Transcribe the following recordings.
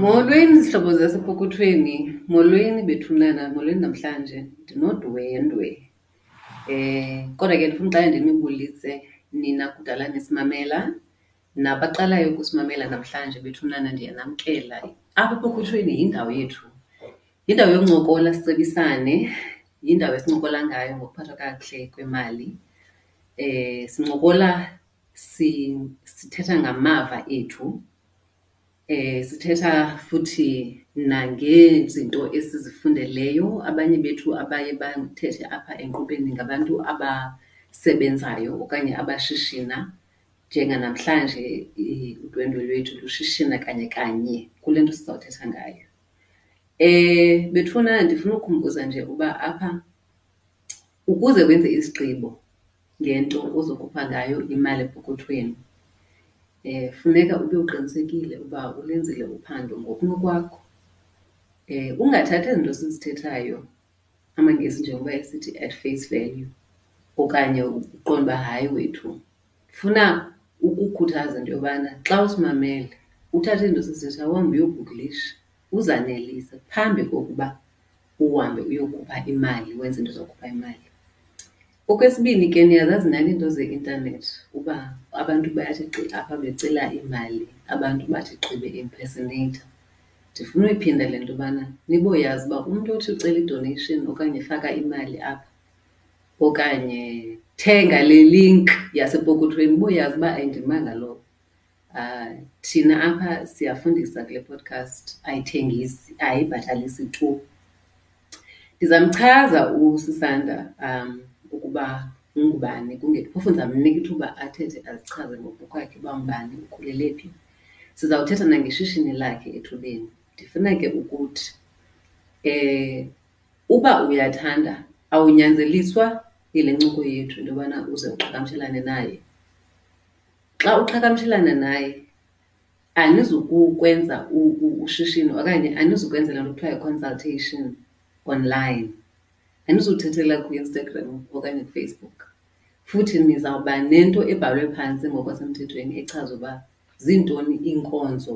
Molweni zihlobo zasepokothweni, molweni bethunana, molweni namhlanje ndinodwendwe. Eh kodwa ke ndifuna uqale ndinibulise nina kudala nisimamela. Nabaqalayo ukusimamela namhlanje bethunana ndiyanamkela. Apha epokothweni yindawo yethu, yindawo yokuncokola sicebisane, yindawo esincokola ngayo ngokuphathwa kakuhle kwemali. Sincokola sithetha ngamava ethu, sithetha futhi nangezinto esizifundeleyo. Abanye bethu abaye bathethe apha enkqubeni ngabantu abasebenzayo okanye abashishina. Njenganamhlanje udwendwe lwethu lushishina kanye kanye kule nto sizawuthetha ngayo. Um bethuna ndifuna ukhumbuza nje uba apha ukuze wenze isigqibo ngento ozokhupha ngayo imali epokothweni um funeka ube uqinisekile uba ulenzile uphando ngokunokwakho. Ungathathi ezi zinto sizithethayo. amaNgesi njengoba esithi at face value okanye ukuqonda uba hayi wethu. Ndifuna ukukhuthaza into yobana xa usimamele uthathe izinto esizithethayo uhambe uyoguglisha, uzanelise phambi kokuba uhambe uyokhupha imali, wenze into zokukhupha imali. Okwesibini ke niyazazi nani iinto zeintanethi uba abantu bayathi gqi apha becela iimali, abantu bathi gqi be-impersonator. Ndifuna uyiphinda le nto ubana niboyazi uba umntu othi ucela i-donation okanye faka imali apha okanye thenga le link yasepokothweni uboyazi uba ayindimanga loo. Ah, thina apha siyafundisa kule podcast, ayithengisi, ayibhatalisi tu. Ndizamchaza uSisanda um ukuba ungubani kungekho phofu, ndizamnika ithuba athethe azichaze ngokukwakhe uba ngubani, ukhulele phi. Sizawuthetha nangeshishini lakhe ethubeni. Ndifuna ke ukuthi um uba uyathanda awunyanzeliswa yile ncoko yethu into yobana uze uqhagamshelane naye. Xa uqhagamshelana naye anizukukwenza ushishino okanye anizukwenza le nto kuthiwa yi-consultation online, anizuthetheleka kuInstagram okanye kuFacebook. Futhi nizawuba nento ebhalwe phantsi ngokwasemthethweni echaza uba ziintoni iinkonzo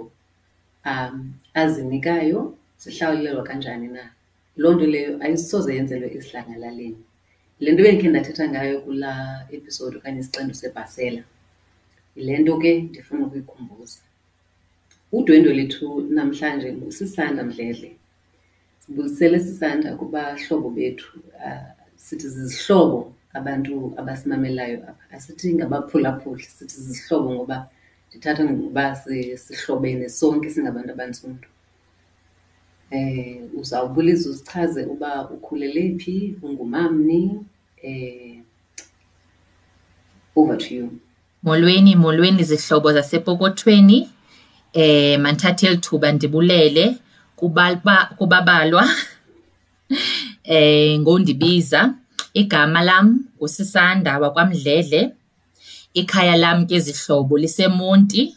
azinikayo, zihlawulelwa kanjani na. Loo nto leyo ayisoze yenzelwe esidlangalaleni. Le nto bendikhe ndathetha ngayo kulaa episode okanye isicendo sebhasela, yile nto ke ndifuna ukuyikhumbuza. Udwendwe lethu namhlanje nguSisanda Mdledle. Sibuyisele Sisanda kubahlobo bethu. Ah, sithi zizihlobo abantu abasimamelayo apha, asithi ngabaphulaphuli, sithi zizihlobo ngoba ndithatha ngokuba sihlobene sonke singabantu abantsundu. Uzawubuliza uzichaze uba ukhulele phi, ungumamni. Over to you. Molweni, molweni zihlobo zasepokothweni. Eh mandithathe eli thuba ndibulele kubalwa kubabalwa eh ngondibiza. Igama lam nguSisanda wakwaMdledle. Ikhaya lam ke zihlobo liseMonti.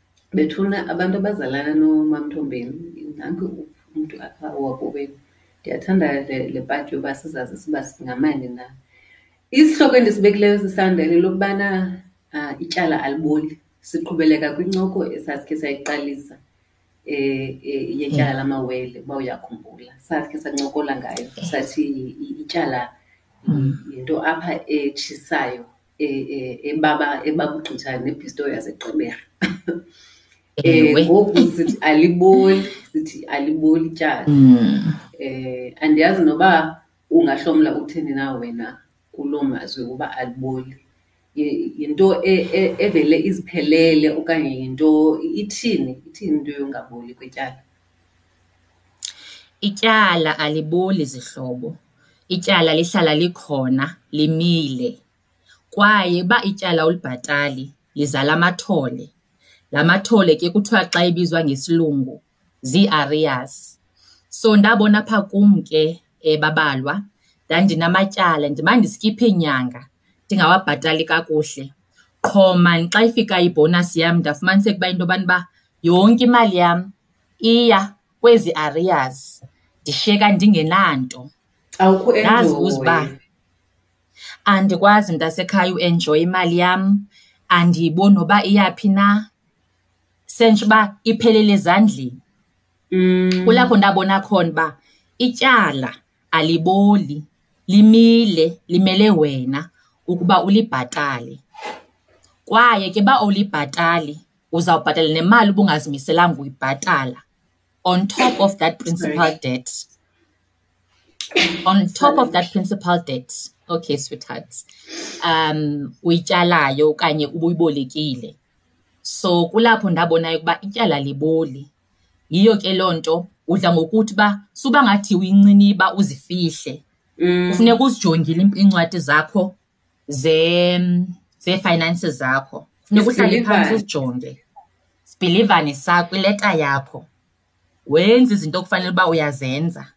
Bethuna abantu abazalana noMaMthombeni, nanku umntu apha owakowenu. Ndiyathanda le, le part yoba sizazi uba singamanye na. Isihloko endisibekileyo sisanda lelokubana ityala aliboli. Siqhubeleka kwincoko esasikhe sayiqalisa yetyala lamawele, uba uyakhumbula. Sasikhe sancokola ngayo sathi ityala yinto apha etshisayo. ebaba ebabugqitshane nePistoia zeGqeberha. Ewe. Ngoku sithi aliboli, sithi aliboli ityala. Mm. Eh, andiyazi noba ungahlomla uthini na wena kuloo mazwi ukuba aliboli. Yi- Yinto e- e- evele iziphelele okanye yinto ithini, ithini into yongaboli kwetyala? Ityala aliboli zihlobo, ityala lihlala likhona limile. Kwaye uba ityala awulibhatali lizala amathole, la mathole ke kuthiwa xa ebizwa ngesilungu zii-arrears. So ndabona apha kum ke babalwa ndandinamatyala ndimandiskiphe iinyanga ndingawabhatali kakuhle. Qho maan xa ifika ibhonasi yam ndafumaniseka uba into yobana uba. Yonke imali yam iya kwezi areas ndishiyeka ndingenanto ndazibuza uba andikwazi mntasekhaya uenjoya imali yam andiyiboni noba iyaphi na sentsho uba iphelele ezandleni mm. kulapho ndabona khona uba ityala aliboli limile limele wena ukuba ulibhatale kwaye ke ba awulibhatali uzawubhatala nemali ubungazimiselanga uyibhatala on top of that principal debt on top of that principal debt okay sweetheart um uyityalayo okanye ubuyibolekile so kulapho ndabonayo ukuba ityala liboli yiyo ke loo nto udla ngokuthi uba suba ngathi uyinciniba uzifihle mm. kufuneka uzijongile iincwadi zakho zee-finances zakho funeka uhlale phantsi uzijonge sibhilivane sa kwileta yakho wenze izinto okufanele uba uyazenza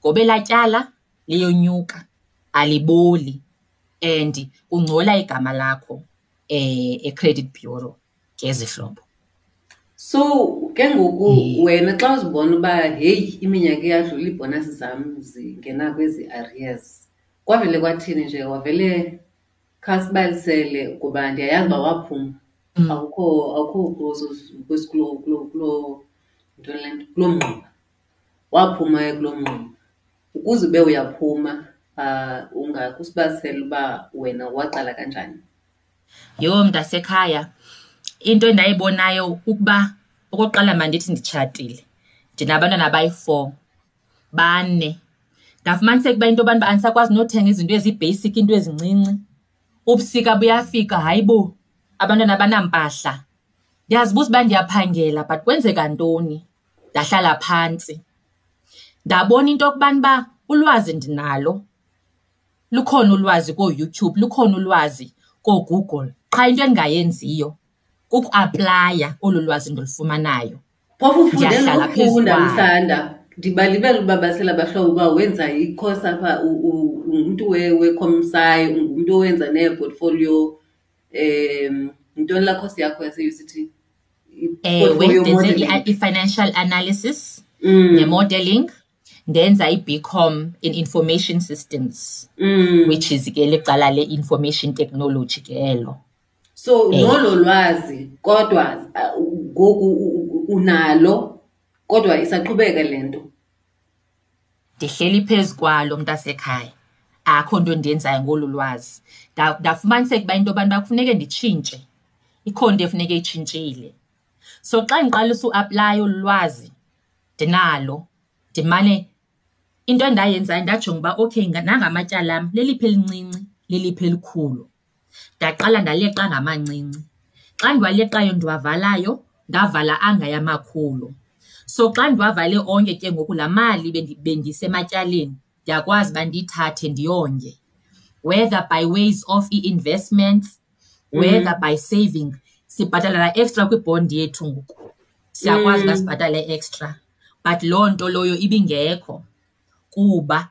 ngoba elaa tyala liyonyuka aliboli and kungcola igama lakho um e-credit bureau ke zihlobo so ke ngoku wena xa uzibona uba heyi iminyaka eyadlula iibhonasi zam zingena kwezi areas kwavele kwathini nje wavele khasibalisele kuba ndiyayazi uba waphuma mm. akukho akukho kulo kulo kulo ntoni le nto kuloo mngxuma waphuma kuloo mngxuma ukuze ube uyaphuma um ungakusibalisela uba wena waqala kanjani Yho mntasekhaya into endayibonayo ukuba okokuqala mandithi nditshatile ndinabantwana abayi-four bane ndafumaniseka uba into yobantu andisakwazi nothenga izinto ezibheyisik into ezincinci ubusika buyafika hayi bo abantwana abanampahla ndiyazibuza uba ndiyaphangela but kwenzeka ntoni ndahlala phantsi ndabona into yokubana uba ulwazi ndinalo Lukhona ulwazi kooYouTube, lukhona ulwazi kooGoogle. Qha into endingayenziyo kukuaplaya olu lwazi ndilufumanayo. Phofu ufunde ngokufunda msanda ndibalibela uba basela bahlobo uba wenza ikhosi apha ungumntu wekhomsayi ungumntu owenza neeportfolio um yintoni laa khosi yakho yase-uct ewe ndenze i-financial analysis mm. nemodeling ndenza i-bcom in information systems mm. which is ke licala le-information technology ke elo so eh. nolo lwazi kodwa uh, ngoku unalo kodwa isaqhubeka le nto ndihleli phezu kwalo mntasekhaya akho nto ndiyenzayo ngolu lwazi ndafumaniseka uba into yobantu bakufuneke nditshintshe ikhona into efuneke itshintshile so xa ndiqalisa uaplaye olu lwazi ndinalo ndimane into endayenzayo ndajonga uba okay nangamatyala am leliphi elincinci leliphi elikhulu ndaqala ndaleqa ngamancinci xa ndiwaleqayo ndiwavalayo ndavala anga yamakhulu so xa ndiwavale onke ke ngoku laa mali bendisematyaleni ndiyakwazi uba ndiyithathe ndiyonge whether by ways of ii-investments whether by saving sibhatala la extra kwibond yethu ngoku siyakwazi uba sibhatale extra but loo nto loyo ibingekho kuba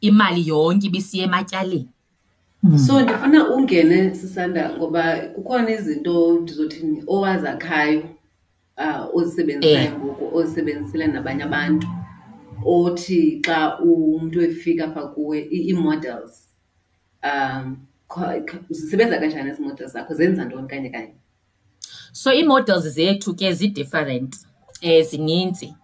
imali yonke ibisiya ematyaleni hmm. so ndifuna ungene sisanda ngoba kukhona izinto ndizothini owazakhayo um ozisebenzisayo eh. ngoku ozisebenzisela nabanye abantu othi xa umntu efika pha kuwe ii-models zisebenza kanjani ezi models zakho, zenza ntoni kanye kanye? So ii-models zethu ke zi-different, zininzi.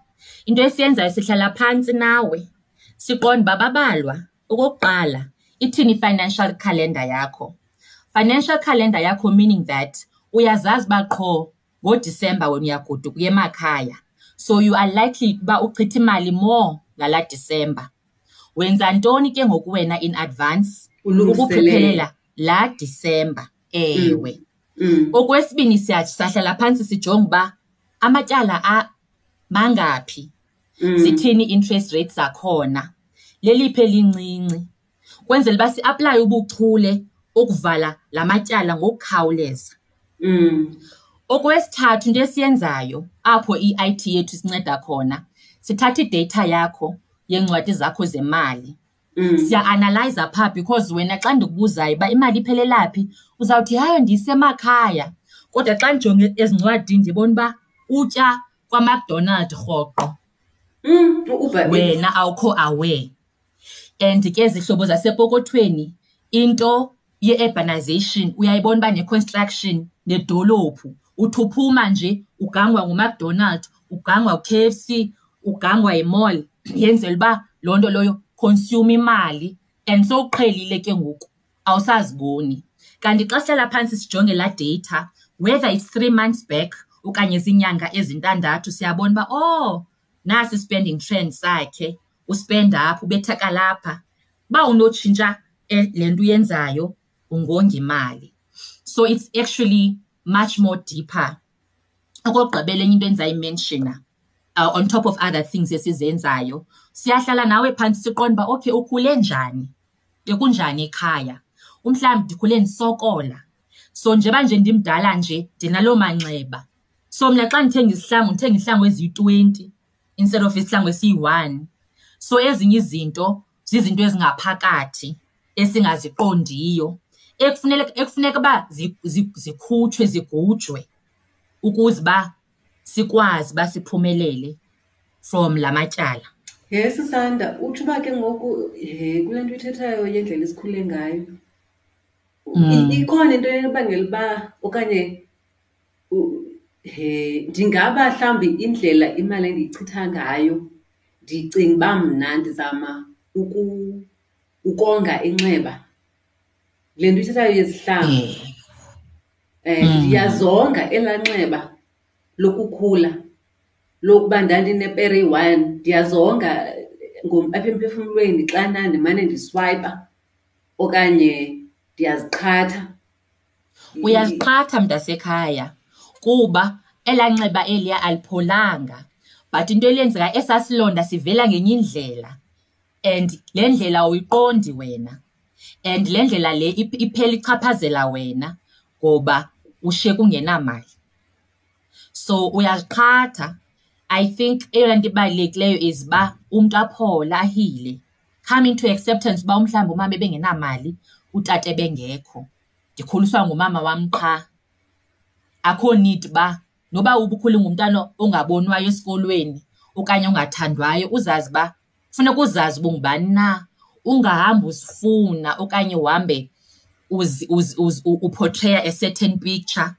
Into esiyenzayo sihlala phantsi nawe siqonde uba babalwa. Okokuqala, ithini i-financial calendar yakho? Financial calendar yakho meaning that uyazazi uba qho. NgoDisemba wena uyagoduka uye emakhaya. So you are likely ukuba uchithe imali more ngalaa Disemba. Wenza ntoni ke ngoku wena in advance ukuphephelela laa Disemba? Ewe. Mm. Mm. Okwesibini siyathi sahlala phantsi sijonge uba amatyala mangaphi. Mm. Sithini interest rates zakhona? Leliphi elincinci? kwenzela uba siaplaye ubuchule okuvala la matyala ngokukhawuleza mm. okwesithathu into esiyenzayo apho i-it yethu isinceda khona sithatha idata yakho yencwadi zakho zemali Mm. siya-analyza phaa because wena xa ndikubuzayo uba imali iphelelaphi uzawuthi hayo ndisemakhaya kodwa xa ndijonge ezincwadini ndibona uba utya kwamacdonald rhoqo mm, wena awukho aware And ke zihlobo zasepokothweni into ye-urbanization uyayibona uba ne-construction nedolophu. Uthi uphuma nje ugangwa nguMcDonald, ugangwa u-K_F_C, ugangwa yi-mall yenzela uba loo nto loyo consume imali and sowuqhelile ke ngoku awusaziboni. Kanti xa sihlala phantsi sijonge laa data whether it's three months back okanye ziinyanga ezintandathu siyabona uba, oh nasi i-spending trend sakhe. uspenda apha, ubethakala apha. Uba unotshintsha eh, le nto uyenzayo ungonga imali. So it's actually much more deeper. Okokugqibela enye into endizayimenshina uh, on top of other things esizenzayo siyahlala nawe phantsi siqonda uba okay ukhule njani bekunjani ekhaya umhlawumbi ndikhule ndisokola so njeba nje ndimdala nje ndinaloo manxeba so mna xa ndithenga izihlangu ndithenga izihlangu eziyi-twenty instead of isihlangu esiyi-one so ezinye izinto zizinto ezingaphakathi esingaziqondiyo ekufuneka ekufuneka uba zikhutshwe zigujwe ukuze uba sikwazi uba siphumelele from la matyala he sisanda utsho uba ke ngoku he kule nto ithethayo yendlela esikhule ngayo mm. ikhona into ebangela uba okanye Ndingaba mhlawumbi indlela imali endiyichitha ngayo ndicinga uba mna ndizama ukonga inxeba. Le nto uyithethayo yezihlangu ndiyazonga elaa nxeba lokukhula lokuba ndandinepere eyi-one, ndiyazonga apha emphefumlweni xana ndimane ndiswayipa okanye ndiyaziqhatha. Mm. Uyaziqhatha mntasekhaya kuba elanxiba eliya alipholanga but into elenzeka esasilonda sivela ngenye indlela and le ndlela uyiqondi wena and le ndlela le iphela ichaphazela wena ngoba ushiye kungenamali so uyaziqhatha i think eyona nto ibalulekileyo is uba umntu aphole ahile come into acceptance uba umhlawumbi umama ebengenamali utata ebengekho ndikhuliswa ngumama wam qha akho need uba noba ubukhule ngumntana ongabonwayo esikolweni okanye ongathandwayo uzazi uba funeka uzazi uba ungubani na ungahambi uzifuna okanye uhambe upotreya a certain picture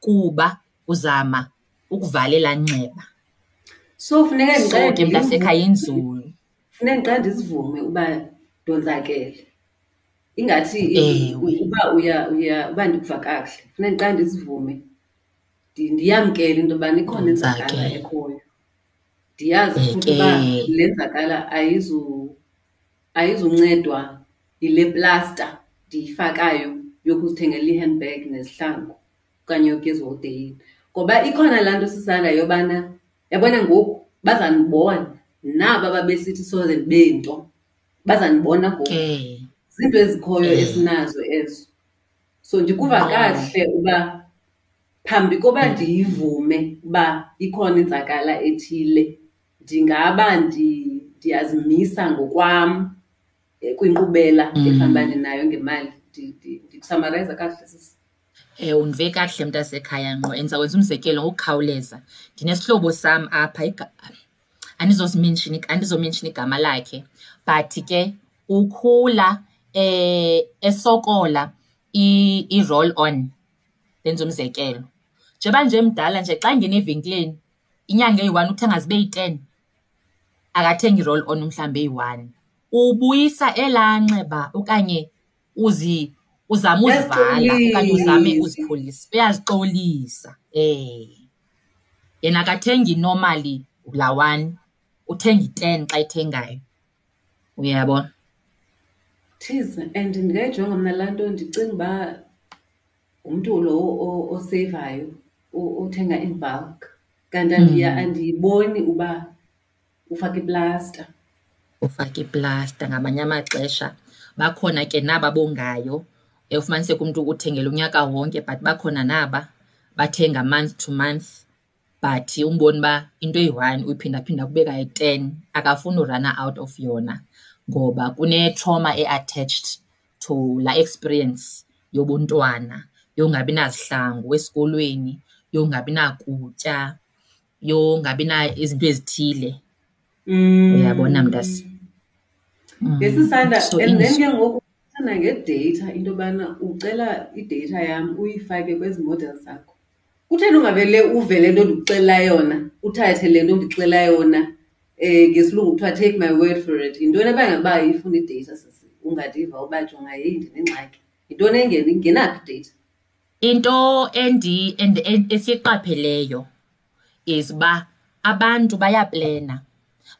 kuba uzama ukuvalela nxeba so funeka ndixele ke mntasekhaya inzulu Funeka ndiqale ndizivume uba ndonzakele. Ingathi uba uya uya uba ndikuva kakuhle, funeka ndiqale ndizivume ndiyamkele into yobana ikhona inzakala ekhoyo. Ndiyazi futhi uba le nzakala ayizuncedwa yile plasta ndiyifakayo yokuzithengela ii-handbag nezihlangu okanye yokugeza ihoteyini. Ngoba ikhona laa nto sisalayo yobana Yabona ngoku bazanibona naba babesithi soze ndibe nto bazanibona ngoku Eh. zinto ezikhoyo Eh. esinazo ezo so ndikuva Yeah. kahle uba phambi koba ndiyivume uba ikhona inzakala ethile ndingaba ndi- ndiyazimisa ngokwam eh, kwinkqubela mm. efambane nayo ngemali ndikusamarayiza kakuhle sisi um eh, undive kakuhle mntasekhaya ngqo endizawenza umzekelo ngokukhawuleza ndinesihlobo sam apha andizomenshini igama lakhe but ke ukhula eh esokola i-roll on lenza umzekelo njengoba nje mdala nje xa ngena evenkileni inyanga eyi-one uthenga zibe yi-ten akathengi i-roll on mhlawumbi eyi-one ubuyisa elaa nxeba okanye uzi uzama uzivala okanye uzame uzipholisa uyazixolisa um yena akathengi normally laa one uthenga i-ten xa ethengayo uyabona tis and ndingayijonga mna laa nto ndicinga uba ngumntu lowo oseyivayo othenga in bulk Kanti andiya Mm. andiyiboni uba ufake iplasta. ufake iplasta ngamanye amaxesha bakhona ke naba bongayo efumaniseka umntu uthengela unyaka wonke but bakhona naba bathenga month to month but umboni uba into eyi-one uyiphindaphinda kube kayi-ten akafuni urana out of yona ngoba kune-trauma e-attached to laa experience yobuntwana yongabi nazihlangu esikolweni yongabi nakutya yongabi na izinto ezithile mm. uyabona mntasi mm. ngesisanda so, and then ke ngoku thanda ngedata into yobana ucela idata yam uyifake kwezi model zakho Kutheni ungavele uve le nto ndikuxelela yona, uthathe le nto ndixelela yona? Um ngesilungu kuthiwa take my word for it. Yintoni ebangela uba ifune ideyitha sisi ungandiva uba jonga heyi ndinengxaki? Yintoni engena ingenaphi ideyitha? Into endi and esiyiqapheleyo is uba abantu bayaplena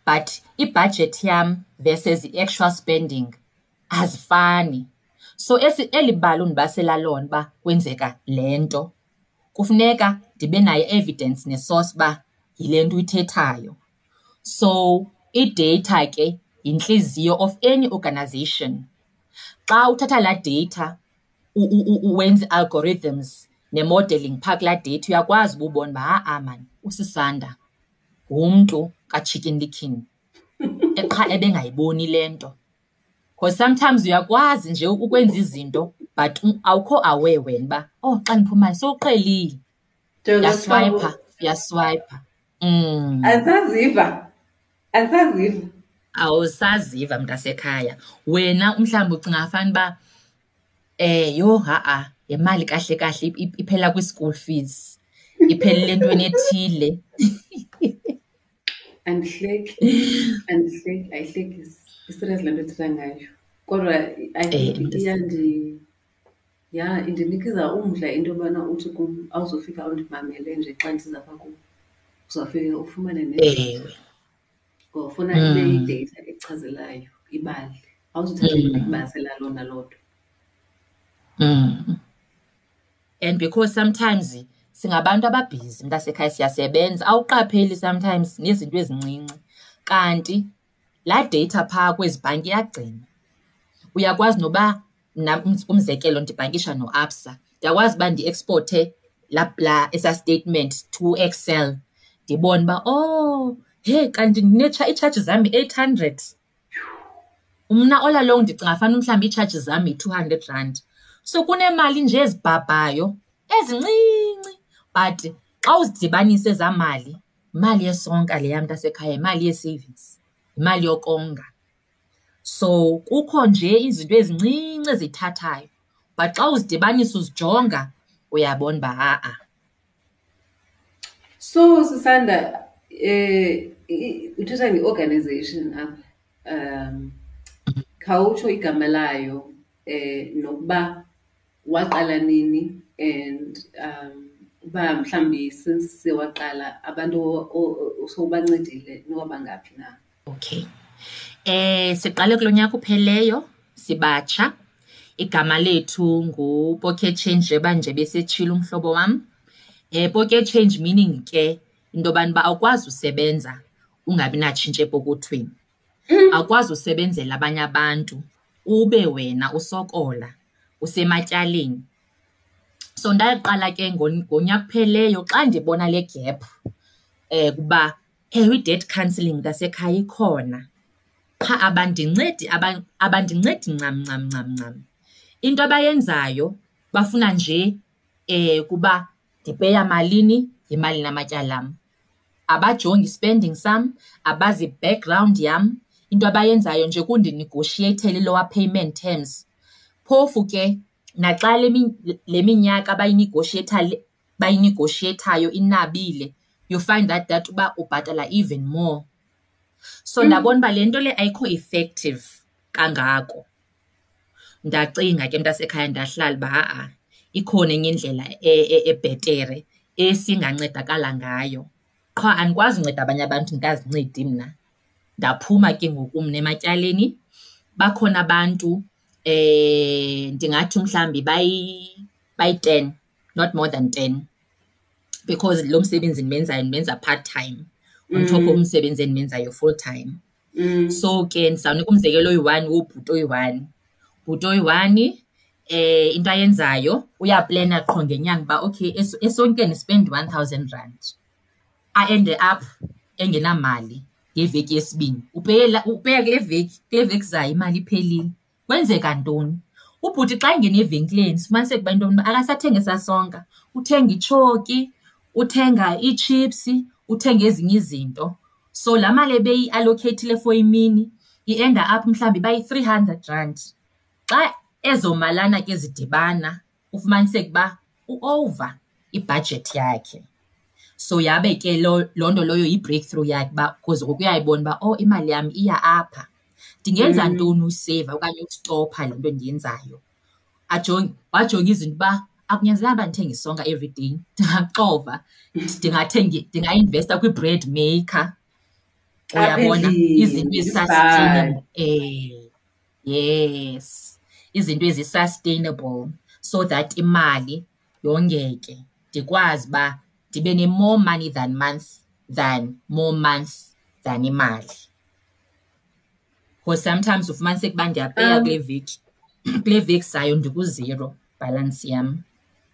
but ibhajethi yam versus i-actual spending azifani. So esi, eli bali undibasela lona uba kwenzeka le nto kufuneka ndibe nayo evidence ne-source uba yile nto uyithethayo. So i-data ke yintliziyo of any organization. Xa uthatha laa data wenza i-algorithms ne-modelling phaa kulaa data uyakwazi uba ubone uba ha-a maan usisanda ngumntu kaChicken Licken. qha ebengayiboni le nto because sometimes uyakwazi nje ukwenza izinto but awukho aware wena uba oh xa ndiphumayo sowuqhelile yaswiper yaswiper mm. andisaziva andisaziva awusaziva mntasekhaya wena umhlawumbi ucinga fani uba eh yho ha-a le mali kahle kahle iphela kwi-school fees iphelele entweni ethile andihleki andihleki ayihleki iserious le nto ethetha ngayo kodwa eh, iyandi ya indinikeza umdla into yobana uthi kum awuzofika undimamele nje xa ndiza pha kum uzawufike ufumane ne ngofuna mm. ibe idata echazelayo ibali awuzuthathe mm. ibasela lona lodwa mm. And because sometimes singabantu ababhizi mntasekhaya siyasebenza, awuqapheli sometimes nezinto ezincinci. Kanti laa data phaa kwezi bhanki iyagcinwa. Uyakwazi noba mna umzekelo ndibhankisha noABSA, ndiyakwazi uba ndiekspothe laa laa esaa statement to Excel ndibone uba, oh, yheyi kanti itshaji zam yi-eight hundred. Mna olalong ndicinga fana umhlawumbi iitshaji zam yi-two hundred rand. So kuneemali nje ezibhabhayo ezincinci but xa uzidibanisa ezaa mali yimali yesonka leya mntasekhaya, yimali yee-savings, yimali yokonga. So kukho nje izinto ezincinci eziyithathayo but xa uzidibanisa uzijonga uyabona uba ha-a. So Sisanda uthetha nge-organization apha khawutsho igama layo nokuba waqala nini and uba mhlawumbi since waqala abantu osowubancedile noba bangaphi na. Okay. Eh siqale kulonyaka upheleyo sibatsha. Igama lethu ngu Pocket Change njengoba nje besetshilo umhlobo wam. Eh Pocket Change meaning ke into yobana uba awukwazi usebenza ungabi natshintshe epokothweni. Mm. Awukwazi usebenzela abanye abantu ube wena usokola usematyaleni. So ndaqala ke ngonyaka kupheleyo xa ndibona le gap eh kuba Ewe, i-date counselling mntasekhaya ikhona qha abandincedi abandincedi ncam ncam ncam ncam. Into abayenzayo bafuna nje ukuba ndipeya malini, yimalini amatyala am. Abajongi i-spending sam, abazi background yam, into abayenzayo nje kundinigoshiyeithela i-lower payment terms. Phofu ke naxa le le minyaka bayinigoshiyeyitha le bayinigoshieyithayo inabile, you find that that uba ubhatala even more. So ndabona uba le nto le ayikho effective kangako. Ndacinga ke mntasekhaya ndahlala uba ha-a ikhona enye indlela ebhetere esingancedakala ngayo. Qha andikwazi unceda abanye abantu ndingazincedi mna. Ndaphuma ke ngoku mna ematyaleni. Bakhona abantu um ndingathi mhlawumbi bayi-ten. not more than ten because lo msebenzi ndimenzayo ndimenza part time on top mm. omsebenzi endimenzayo full time mm. so ke ndizawunika umzekelo oyi-one wobhuti oyi-one bhuti oyi-one eh into ayenzayo uyaplana qho ngenyanga uba okay esontweni spend one thousand rand aende up engenamali ngeveki yesibini upeya kule veki kule veki zayo imali iphelile Kwenzeka ntoni? Ubhuti xa engena evenkileni sifumaniseke uba into yokuba akasathenge esasonka, uthenga itshoki, uthenga iitshipsi, uthenga ezinye izinto. So laa mali ebeyialokheyithile for imini i-enda up mhlawumbi iba yi-three hundred rand. Xa ezo malana ke zidibana. ufumaniseke uba uova ibhajethi yakhe so yabe ke loo nto loyo yi-breakthrough yakhe uba because ngoku uyayibona uba oh imali yam iya apha ndingenza mm. ntoni useva okanye ukustopha le nto ndiyenzayo ajonge wajonga izinto uba akunyanzelanga uba ndithenge isonka every day ndingaxova ndingathenge ndingainvesta kwi-bread maker uyabona izinto ezisasithini um eh, yes izinto ezi-sustainable so that imali yongeke ndikwazi uba ndibe ne-more money than month than more month than imali because sometimes ufumaniseka ukuba ndiyapeya um, kule veki kule veki sayo ndikuzero balance yam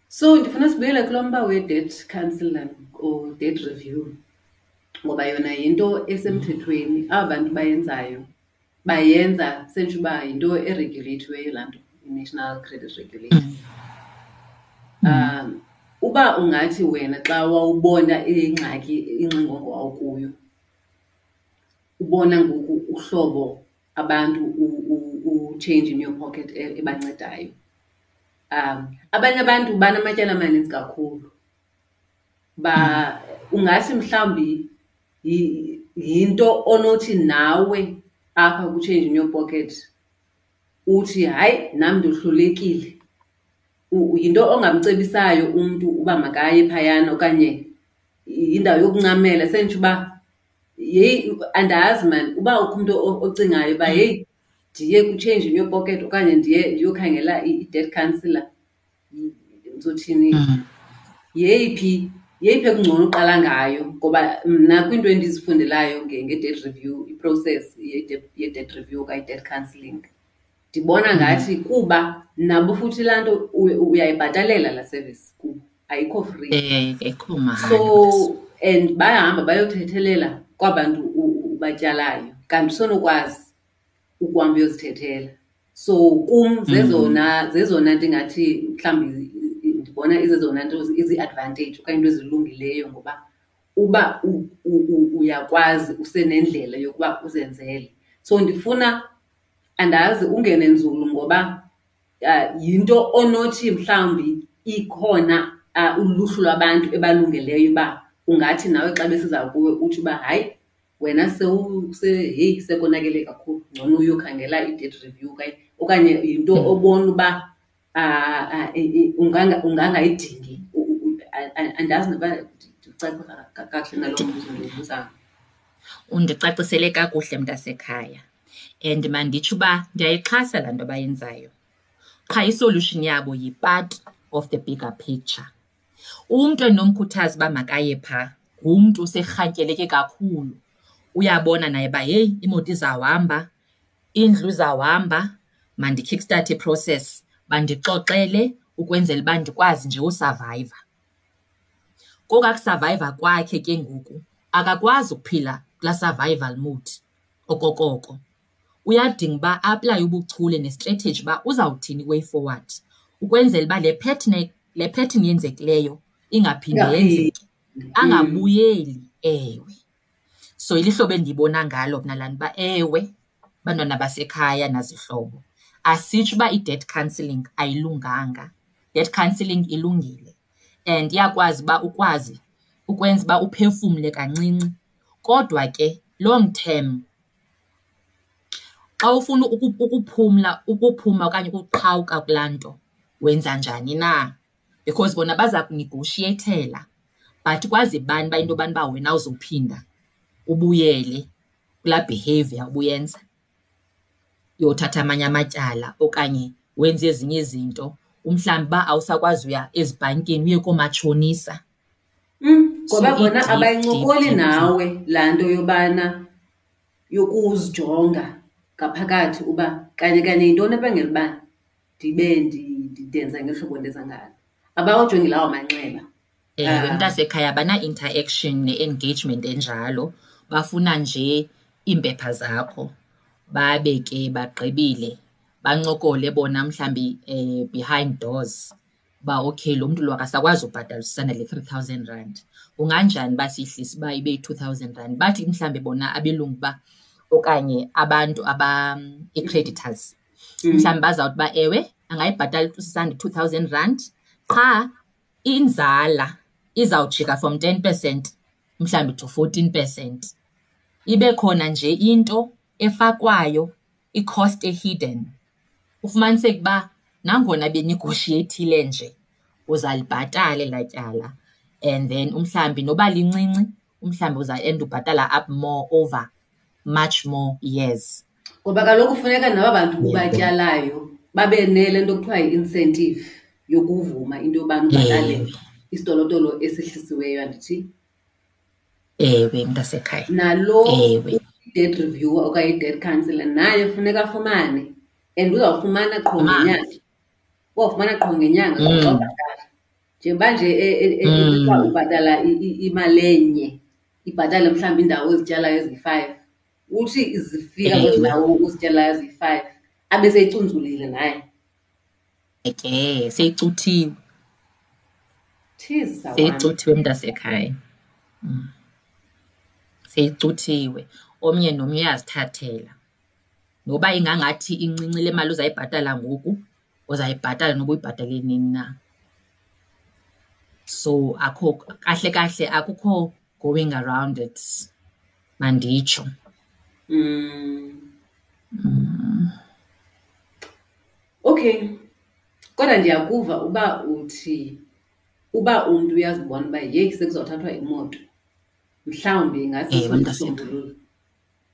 so ndifuna sibuyele kulo mba we-date counselor or date review ngoba yona yinto esemthethweni aba bantu bayenzayo bayenza sentsho uba yinto eregulathiweyo laa nto i-national credit regulation mm. um uba ungathi wena xa wawubona ingxaki inxingongo wawukuyo ubona ngoku uhlobo abantu u-change in your pocket e-, ebancedayo um abanye abantu banamatyala amaninzi kakhulu ba mm. ungathi mhlawumbi yinto onothi nawe apha kwi-Change in Your Pocket uthi hayi nam ndohlulekile. Yinto ongamcebisayo umntu uba makaye phayana okanye yindawo yokuncamela esenditsho uba yeyi andazi maan uba ukho umntu ocingayo uba yeyi ndiye kwi-Change in Your Pocket okanye ndiye ndiyokhangela i-debt counsellor ndizotshini mm. yeyiphi yeyiphi ekungcono uqala ngayo ngoba mna kwiinto endizifundelayo nge-dead review iprocess ye-dead review okanye i-dead counselling ndibona mm. ngathi kuba nabo futhi laa nto uyayibhatalela laa service kubo ayikho free eh, ekho so and bayahamba bayothethelela kwabantu ubatyalayo kanti usonokwazi ukuhamba uyozithethela so kum mm. zezona zezona nto ingathi mhlawumbi ndibona izezona nto izi-advantage okanye into ezilungileyo ngoba uba uyakwazi usenendlela yokuba uzenzele so ndifuna andazi ungene nzulu ngoba uh, yinto onothi mhlawumbi ikhona uh, uluhlu lwabantu ebalungeleyo uba ungathi nawe xa besiza kuwe uthi uba hayi wena heyi sekonakele kakhulu ngcono uyokhangela i-dead review okanye okanye yinto hmm. obona uba ungangayidingi andazi noba ndicacisa kakuhle nalo mbuzo ndiwubuzayo undicacisele kakuhle mntasekhaya and manditsho uba ndiyayixhasa laa nto bayenzayo qha isolution yabo yipart of the bigger picture Umntu endinomkhuthaza uba makaye phaa ngumntu oserhantyeleke kakhulu. Uyabona naye uba heyi imoto izawuhamba, indlu izawuhamba, mandikhikstathe i-process, bandixoxele ukwenzela uba ndikwazi nje usavayiva. Kokwaa kusavayiva kwakhe ke ngoku akakwazi ukuphila kulaa survival mode okokoko. uyadinga uba a-aplaye ubuchule nestratheji uba uzawuthini i-way forward ukwenzela uba le pattern, le pattern yenzekileyo ingaphinde yenzeke, angabuyeli. Ewe, so ilihlobo endiyibona ngalo mna laa nto uba ewe, bantwana basekhaya nazihlobo asitsho uba i-debt counselling ayilunganga, debt counselling ilungile and iyakwazi uba ukwazi ukwenza uba uphefumle kancinci. Kodwa ke long term. Xa ufuna ukuphumla, ukuphuma okanye ukuqhawuka kulaa nto wenza njani na? Because bona baza kunigoshiyeyithela but kwazi bani uba into yobana uba wena awuzuphinda ubuyele kulaa behavior ubuyenza yothatha amanye amatyala okanye wenze ezinye izinto. Umhlawumbi uba awusakwazi uya ezibhankini uye koomatshonisa. Ngoba bona abayincokoli nawe laa nto yobana yokuzijonga ngaphakathi uba kanye kanye yintoni ebangela uba ndibe ndenza ngeli hlobo ndenza ngalo. Abawajongi lawo manxeba. Ewe, mntasekhaya abana-interaction ne-engagement enjalo, bafuna nje iimpepha zakho babe ke bagqibile. Bancokole bona mhlawumbi behind doors. uba okay lo mntu lo akasakwazi ubhatalisana le three thousand rand kunganjani uba siyihlise uba ibe yi-two thousand rand bathi mhlawumbi bona abelungu uba okanye abantu aba i-creditors mm. mhlawumbi bazawuthi uba ewe angayibhatala utusisandi two thousand rand qha inzala izawujika from ten percent mhlawumbi to fourteen percent ibe khona nje into efakwayo i-cost e-hidden Ufumaniseke uba nangona benigoshiyeyithile nje uza libhatala elaa tyala and then umhlawumbi noba lincinci umhlawumbi uza end ubhatala up more over much more years. Ngoba kaloku kufuneka naba bantu ubatyalayo babe nele nto kuthiwa yi-incentive yokuvuma into yobana ubhatale isitolotolo esehlisiweyo, andithi? ewe mntasekhaya nalo ewe i-dead reviewer okanye i-dead counselor naye funeka afumane and uzawufumana qho ngenyanga uzawufumana qho ngenyanga uzawubhatala mm. njengoba nje e, e, e, mm. ubhatala imali enye ibhatale mhlawumbi indawo ozityalayo eziyi-five uthi zifika kwezindawo uzityalayo ziyi-five abe seyicunzulile naye ke seyicuthiwe seyicuthiwe mntasekhaya mm. seyicuthiwe omnye nomnye uyazithathela noba ingangathi incinci le mali uzayibhatala ngoku uzayibhatala noba uyibhatale nini na so akho kahle kahle akukho going around it manditsho mm. mm. Okay, kodwa ndiyakuva uba uthi uba umntu uyazibona uba yeyi sekuzawuthathwa imoto mhlawumbi ingasisondisombululo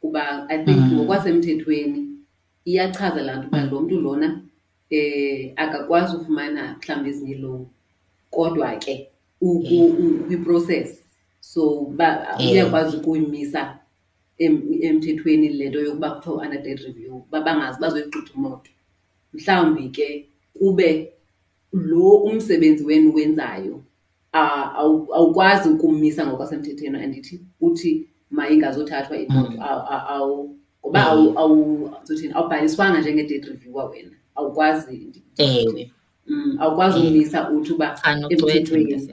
kuba i think mm. ngokwasemthethweni iyachaza laa nto uba mm. lo mntu lona um akakwazi ufumana mhlawumbi ezinye ilowuni kodwa ke kwiprocess so uba uyakwazi ukuyimisa emthethweni le nto yokuba kuthiwa u-under date review uba bangazi bazoyigxotha imoto. Mhlawumbi ke kube lo umsebenzi wena uwenzayo awukwazi ukummisa ngokwasemthethweni andithi uthi mayingazothathwa imoto mm. ngoba mm. awuzothini awubhaliswanga njenge-date reviewer wena awukwazi ewe mm, awukwazi ummisa uthi uba emthethweni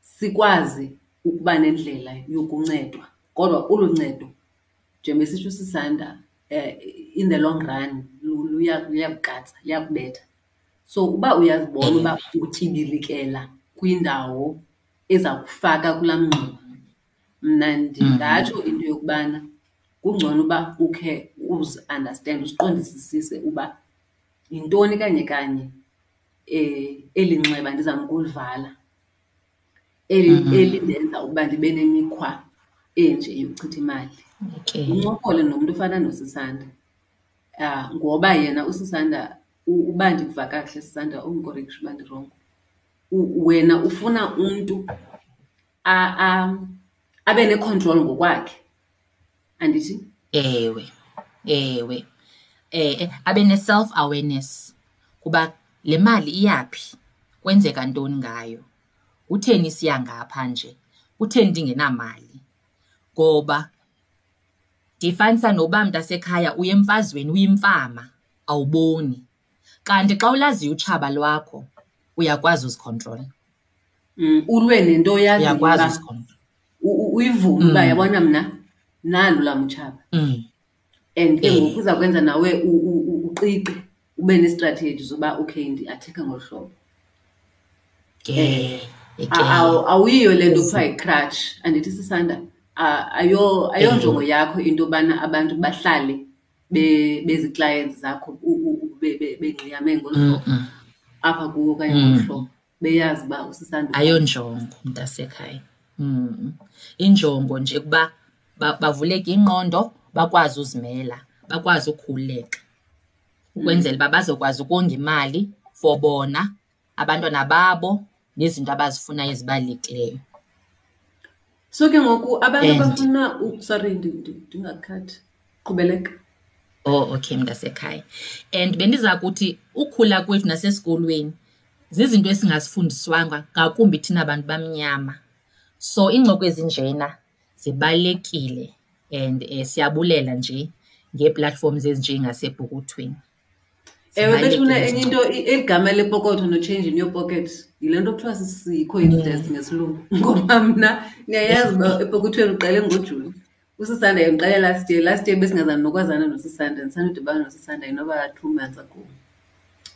sikwazi ukuba nendlela yokuncedwa. Kodwa olu ncedo njengoba sitsho sisanda in the long run luyakuqatsa, luyakubetha. So uba uyazibona uba utyibilikela kwindawo eza kufaka kulaa mngxuma, mna ndingatsho into yokubana kungcono uba ukhe uziandastende, uziqondisisise uba yintoni kanye kanye eli nxeba ndizama ukulivala. eli mm. eli ndenza ukuba ndibe nemikhwa enje yokuchitha imali okay. uncokole nomntu ofana nosisanda uh, ngoba yena usisanda uba ndikuva kakuhle sisanda ungikoreksha uba ndirongo wena ufuna umntu abe necontrol ngokwakhe Andithi? Ewe, ewe. Um abe ne-self awareness kuba le mali iyaphi, kwenzeka ntoni ngayo, kutheni isiya ngapha nje, kutheni ndingenamali. Ngoba ndiyifanisa noba mntasekhaya uya emfazweni uyimfama, awuboni. Kanti xa ulaziyo utshaba lwakho uyakwazi uzikhontrola. Ulwe nento oyaziyo uba uyivume uba mm. yabona mna nalu la mutshaba mm. and ke ngoku uza kwenza nawe uqiqe ube nestrateji zoba okay ndiathekhe ngolu hlobo eh, awuyiyo le nto kuthiwa yicrutch andithi sisanda ayonjongo yakho into yobana abantu bahlale bezi-clients zakho bengqiyame ngolu hlobo apha kuwo okanye ngolu hlobo beyazi uba usisandula ayonjongo mntasekhaya mm. injongo nje ukuba bavuleke ingqondo bakwazi uzimela bakwazi ukukhululeka ukwenzela uba bazokwazi ukonga imali for bona abantwana babo nezinto abazifunayo ezibalulekileyo so ke ngoku abantu And- abafuna u- sorry ndi- ndi- ndingakhathi qhubeleka Oh okay mntasekhaya. And bendiza kuthi ukhula kwethu nasesikolweni zizinto esingazifundiswanga ngakumbi thina bantu bamnyama. So ingxoko ezinjena zibalekile and eh, siyabulela nje ngeeplatforms ezinjengasebhukuthweni. Ewe, Zimanye bethuna ke enye into izixhobo. i- eli gama lepokotho no-change in your pocket yile nto kuthiwa si-coincidence ngesilungu ngoba mna ndiyayazi uba epokothweni uqale ngojuni usisanda yena uqale last year last year besingazani nokwazana nosisanda ndisanda udibana nosisanda inoba two months ago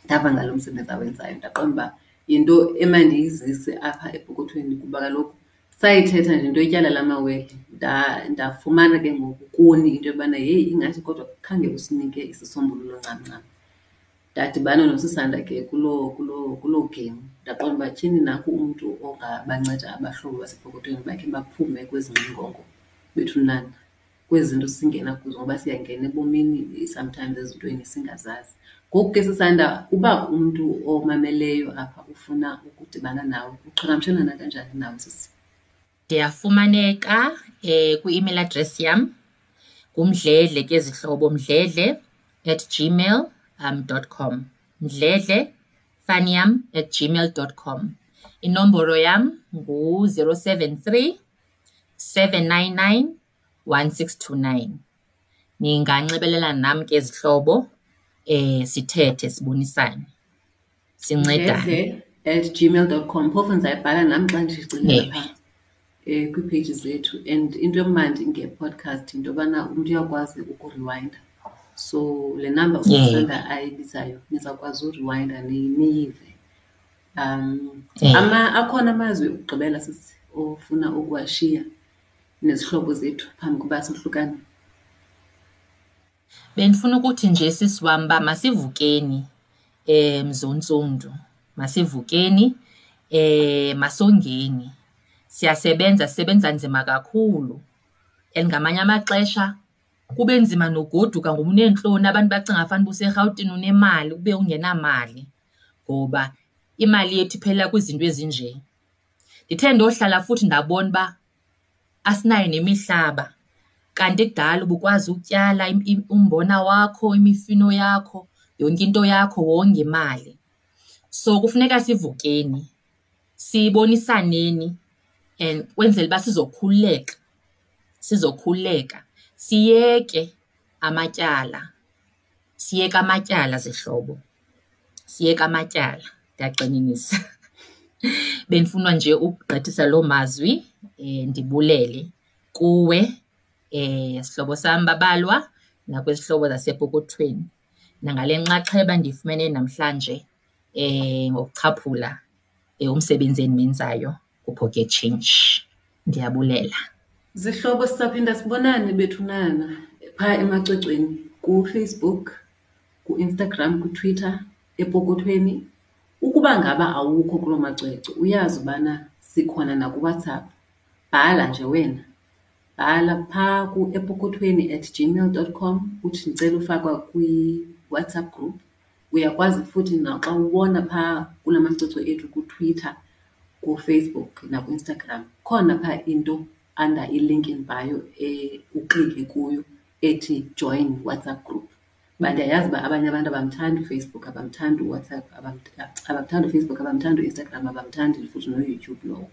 ndava ngalo msebenzi awenzayo ndaqonda uba yinto emandiyizise apha epokothweni kuba kaloku Sayithetha nje into yetyala lamawele ndafumana ke ngoku kuni into yobana heyi ingathi kodwa khange usinike isisombululo ncam ncam. Ndadibana noSisanda ke kuloo, kuloo, kuloo gem ndaqonda uba tyhini naku umntu ongabanceda abahlobo basepokothweni bakhe baphume kwezi ngxingongo bethunana. kwezi zinto singena kuzo ngoba siyangena ebomini sometimes ezintweni singazazi. Ngoku ke sisanda uba umntu omameleyo apha ufuna ukudibana nawe, uqhagamshelana kanjani nawe sisi? Ndiyafumaneka um kwi-email address yam ngumdledle ke zihlobo mdledle at gmail um dot com mdledle fanyam at gmail dot com inomboro yam ngu-zero seven three 799 1629. Ninganxibelelana nam ke zihlobo eh sithethe sibonisane sincedane at gmail dot com phofu ndizayibhala nam xa ndiyigcina pha um eh, kwiipheji zethu and into emandi ngepodcast yinto yobana umntu uyakwazi ukuriwinda so le number usanda ayibizayo nizawukwazi uriwinda niyive Akhona amazwi okugqibela sisi ofuna ukuwashiya nezihlobo zethu phambi koba sohlukane? Bendifuna ukuthi nje sisi wam uba masivukeni mzontsundu, masivukeni masongeni. Siyasebenza, sisebenza nzima kakhulu and ngamanye amaxesha kube nzima nogoduka ngoba uneentloni, abantu bacinga fanuba useRhawutini unemali ube ungenamali. ngoba imali yethu iphelela kwizinto ezinje. Ndithe ndohlala futhi ndabona uba asinayo nemihlaba, kanti kudala ubukwazi ukutyala umbona wakho, imifino yakho, yonke into yakho wonge imali. So kufuneka sivukeni, sibonisaneni and kwenzele uba sizokhululeka, sizokhululeka. Siyeke amatyala Siyeka amatyala zihlobo, siyeka amatyala. Ndiyagxininisa. Bendifuna nje ukugqithisa loo mazwi ndibulele kuwe sihlobo sam Babalwa nakwizihlobo zasepokothweni nangale nxaxheba ndiyifumene namhlanje ngokuchaphula umsebenzi endiwenzayo. kuPocket Change. Ndiyabulela. Zihlobo sisaphinda sibonane bethunana pha emacwecweni kuFacebook, kuInstagram, kuTwitter, epokothweni. Ukuba ngaba awukho kuloo macwecwe uyazi ubana sikhona nakuWhatsApp. Bhala nje wena, bhala pha kuepokothweni at gmail dot com uthi ndicela ufakwa kwiWhatsApp group. Uyakwazi futhi naxa ubona phaa kula macwecwe ethu kuTwitter, kuFacebook nakuInstagram, khona phaa into under i-link in bio uklike kuyo ethi join WhatsApp group. Kuba ndiyayazi uba abanye abantu abamthandi uFacebook, abamthandi uWhatsApp, abamthandi uFacebook, abamthandi uInstagram, abamthandi futhi noYouTube lowo.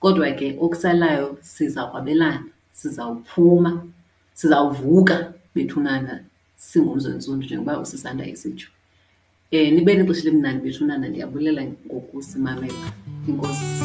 Kodwa ke okusalayo siza kwabelana, sizawuphuma, sizawuvuka bethunana. singumzontsundu njengoba usisanda isitsho um eh, nibe nexesha elimnandi bethunana ndiyabulela ngokusimamela inkosi